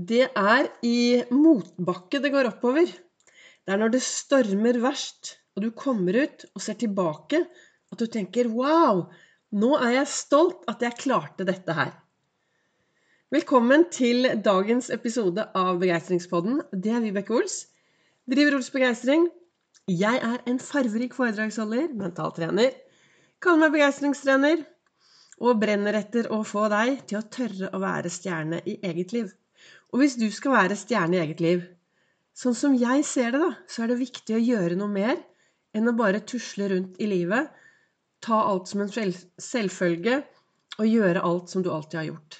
Det er i motbakke det går oppover. Det er når det stormer verst, og du kommer ut og ser tilbake, at du tenker 'wow, nå er jeg stolt at jeg klarte dette her'. Velkommen til dagens episode av Begeistringspodden. Det er Vibeke Ols. Driver Ols Begeistring. Jeg er en farverik foredragsholder, mentaltrener. Kaller meg begeistringstrener. Og brenner etter å få deg til å tørre å være stjerne i eget liv. Og hvis du skal være stjerne i eget liv, sånn som jeg ser det, da, så er det viktig å gjøre noe mer enn å bare tusle rundt i livet, ta alt som en selvfølge og gjøre alt som du alltid har gjort.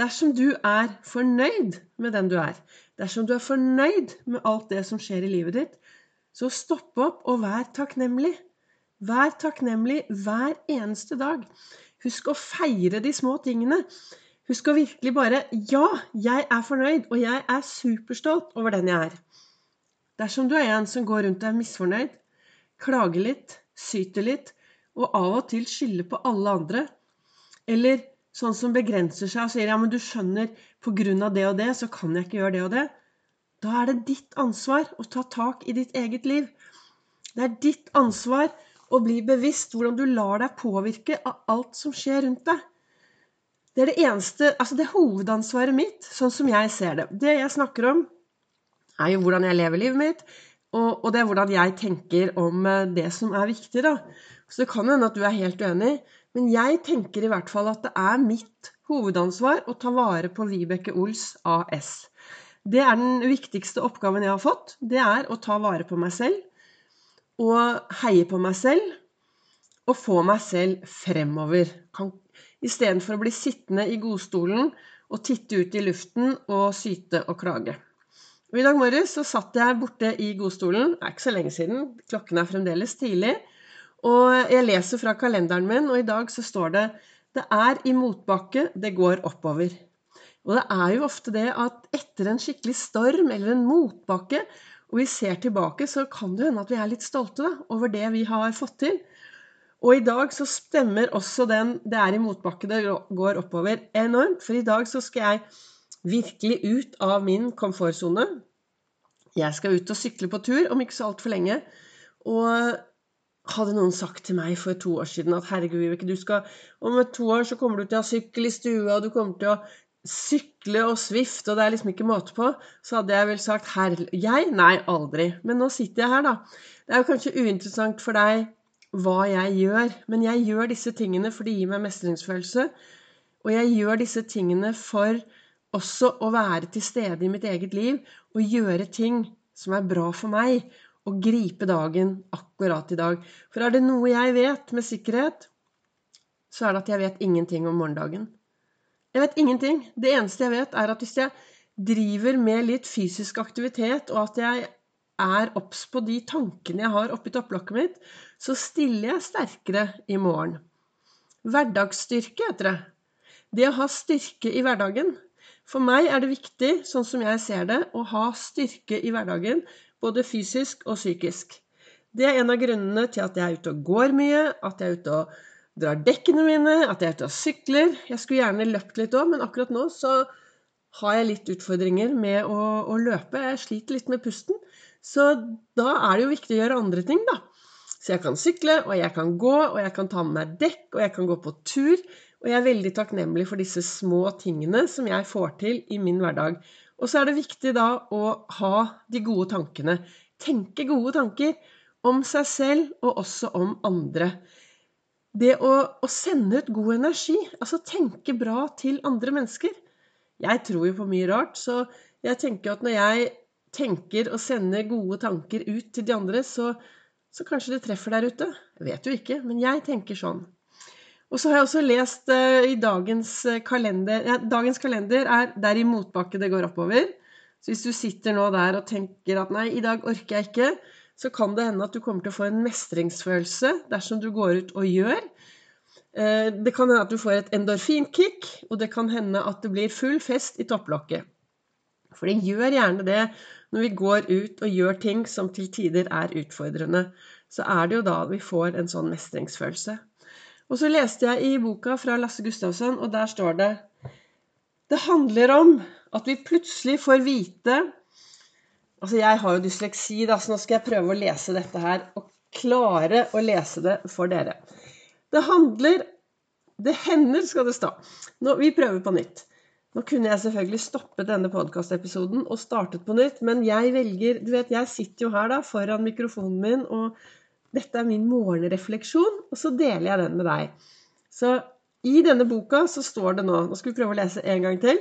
Dersom du er fornøyd med den du er, dersom du er fornøyd med alt det som skjer i livet ditt, så stopp opp og vær takknemlig. Vær takknemlig hver eneste dag. Husk å feire de små tingene. Husk å virkelig bare Ja, jeg er fornøyd, og jeg er superstolt over den jeg er. Dersom du er en som går rundt og er misfornøyd, klager litt, syter litt, og av og til skylder på alle andre, eller sånn som begrenser seg og sier ja, men du skjønner, på grunn av det og det, så kan jeg ikke gjøre det og det, da er det ditt ansvar å ta tak i ditt eget liv. Det er ditt ansvar å bli bevisst hvordan du lar deg påvirke av alt som skjer rundt deg. Det er det eneste Altså, det er hovedansvaret mitt, sånn som jeg ser det. Det jeg snakker om, er jo hvordan jeg lever livet mitt, og, og det er hvordan jeg tenker om eh, det som er viktig, da. Så det kan hende at du er helt uenig, men jeg tenker i hvert fall at det er mitt hovedansvar å ta vare på Vibeke Ols AS. Det er den viktigste oppgaven jeg har fått. Det er å ta vare på meg selv og heie på meg selv og få meg selv fremover. Kan istedenfor å bli sittende i godstolen og titte ut i luften og syte og klage. Og I dag morges så satt jeg borte i godstolen. Det er ikke så lenge siden. Klokken er fremdeles tidlig. Og jeg leser fra kalenderen min, og i dag så står det det er i motbakke det går oppover. Og det er jo ofte det at etter en skikkelig storm eller en motbakke, og vi ser tilbake, så kan det hende at vi er litt stolte da, over det vi har fått til. Og i dag så stemmer også den 'det er i motbakke det går oppover' enormt. For i dag så skal jeg virkelig ut av min komfortsone. Jeg skal ut og sykle på tur om ikke så altfor lenge. Og hadde noen sagt til meg for to år siden at herregud, Vibeke, du skal om to år så kommer du til å ha sykkel i stua, og du kommer til å sykle og svifte, og det er liksom ikke måte på, så hadde jeg vel sagt herre Jeg? Nei, aldri. Men nå sitter jeg her, da. Det er jo kanskje uinteressant for deg hva jeg gjør. Men jeg gjør disse tingene for det gir meg mestringsfølelse. Og jeg gjør disse tingene for også å være til stede i mitt eget liv og gjøre ting som er bra for meg. Og gripe dagen akkurat i dag. For er det noe jeg vet med sikkerhet, så er det at jeg vet ingenting om morgendagen. Jeg vet ingenting. Det eneste jeg vet, er at hvis jeg driver med litt fysisk aktivitet, og at jeg er obs på de tankene jeg har oppi topplokket mitt, så stiller jeg sterkere i morgen. Hverdagsstyrke heter det. Det å ha styrke i hverdagen. For meg er det viktig, sånn som jeg ser det, å ha styrke i hverdagen, både fysisk og psykisk. Det er en av grunnene til at jeg er ute og går mye, at jeg er ute og drar dekkene mine, at jeg er ute og sykler. Jeg skulle gjerne løpt litt òg, men akkurat nå så har jeg litt utfordringer med å, å løpe. Jeg sliter litt med pusten. Så da er det jo viktig å gjøre andre ting, da. Så jeg kan sykle, og jeg kan gå, og jeg kan ta med meg dekk, og jeg kan gå på tur. Og jeg er veldig takknemlig for disse små tingene som jeg får til i min hverdag. Og så er det viktig da å ha de gode tankene. Tenke gode tanker om seg selv og også om andre. Det å, å sende ut god energi, altså tenke bra til andre mennesker. Jeg tror jo på mye rart, så jeg tenker at når jeg tenker og sender gode tanker ut til de andre, så, så kanskje det treffer der ute. Jeg vet jo ikke, men jeg tenker sånn. Og så har jeg også lest uh, i dagens eh, kalender ja, Dagens kalender er der i motbakke det går oppover. Så hvis du sitter nå der og tenker at nei, i dag orker jeg ikke, så kan det hende at du kommer til å få en mestringsfølelse dersom du går ut og gjør. Uh, det kan hende at du får et endorfinkick, og det kan hende at det blir full fest i topplokket. For det gjør gjerne det når vi går ut og gjør ting som til tider er utfordrende. Så er det jo da vi får en sånn mestringsfølelse. Og så leste jeg i boka fra Lasse Gustavsson, og der står det Det handler om at vi plutselig får vite Altså, jeg har jo dysleksi, da, så nå skal jeg prøve å lese dette her og klare å lese det for dere. Det handler Det hender, skal det stå. Nå, vi prøver på nytt. Nå kunne jeg selvfølgelig stoppet denne podkastepisoden og startet på nytt, men jeg velger Du vet, jeg sitter jo her da foran mikrofonen min, og dette er min morgenrefleksjon, og så deler jeg den med deg. Så i denne boka så står det nå Nå skal vi prøve å lese en gang til.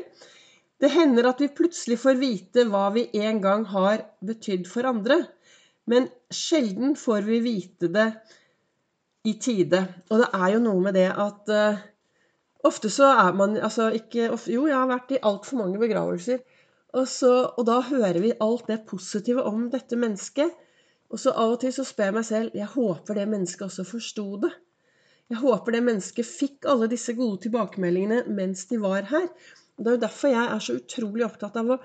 Det hender at vi plutselig får vite hva vi en gang har betydd for andre. Men sjelden får vi vite det i tide. Og det er jo noe med det at uh, Ofte så er man altså ikke of, Jo, jeg har vært i altfor mange begravelser. Og, så, og, da hører vi alt det positive om dette mennesket. Og så av og til så spør jeg meg selv Jeg håper det mennesket også forsto det. Jeg håper det mennesket fikk alle disse gode tilbakemeldingene mens de var her. Og Det er jo derfor jeg er så utrolig opptatt av å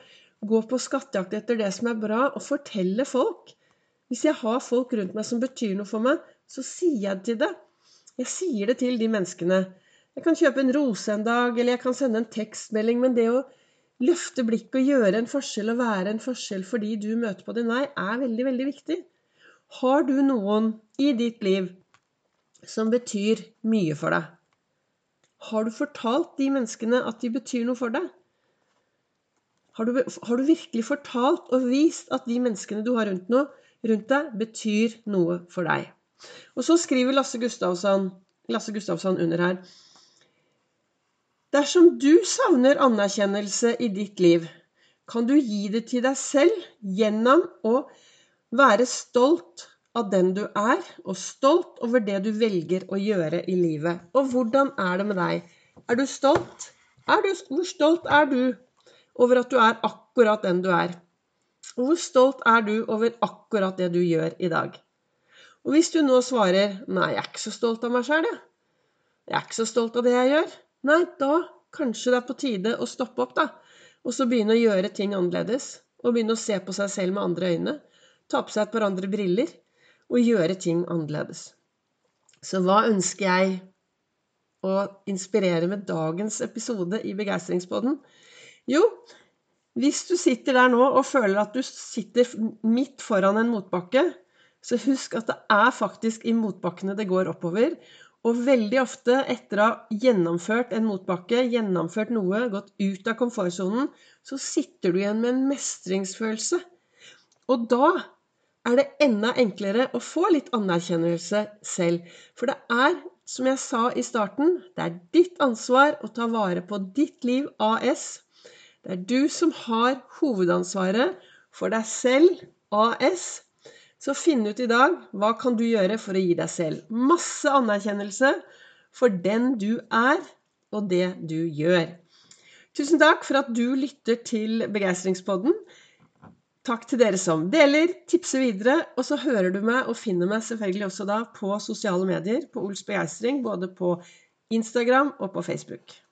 gå på skattejakt etter det som er bra, og fortelle folk. Hvis jeg har folk rundt meg som betyr noe for meg, så sier jeg det til det. Jeg sier det til de menneskene. Jeg kan kjøpe en rose en dag, eller jeg kan sende en tekstmelding. Men det å løfte blikket og gjøre en forskjell og være en forskjell fordi du møter på din vei, er veldig, veldig viktig. Har du noen i ditt liv som betyr mye for deg? Har du fortalt de menneskene at de betyr noe for deg? Har du, har du virkelig fortalt og vist at de menneskene du har rundt, noe, rundt deg, betyr noe for deg? Og så skriver Lasse Gustavsson, Lasse Gustavsson under her Dersom du savner anerkjennelse i ditt liv, kan du gi det til deg selv gjennom å være stolt av den du er, og stolt over det du velger å gjøre i livet. Og hvordan er det med deg? Er du stolt? Er du, hvor stolt er du over at du er akkurat den du er? Og hvor stolt er du over akkurat det du gjør i dag? Og hvis du nå svarer 'Nei, jeg er ikke så stolt av meg sjøl, jeg'. Jeg er ikke så stolt av det jeg gjør. Nei, da kanskje det er på tide å stoppe opp, da. Og så begynne å gjøre ting annerledes. Og begynne å se på seg selv med andre øyne. Ta på seg et par andre briller. Og gjøre ting annerledes. Så hva ønsker jeg å inspirere med dagens episode i Begeistringspodden? Jo, hvis du sitter der nå og føler at du sitter midt foran en motbakke, så husk at det er faktisk i motbakkene det går oppover. Og veldig ofte etter å ha gjennomført en motbakke, gjennomført noe, gått ut av komfortsonen, så sitter du igjen med en mestringsfølelse. Og da er det enda enklere å få litt anerkjennelse selv. For det er, som jeg sa i starten, det er ditt ansvar å ta vare på ditt liv AS. Det er du som har hovedansvaret for deg selv AS. Så finn ut i dag hva kan du gjøre for å gi deg selv masse anerkjennelse for den du er, og det du gjør. Tusen takk for at du lytter til Begeistringspodden. Takk til dere som deler, tipser videre. Og så hører du meg og finner meg selvfølgelig også da på sosiale medier på Ols Begeistring, både på Instagram og på Facebook.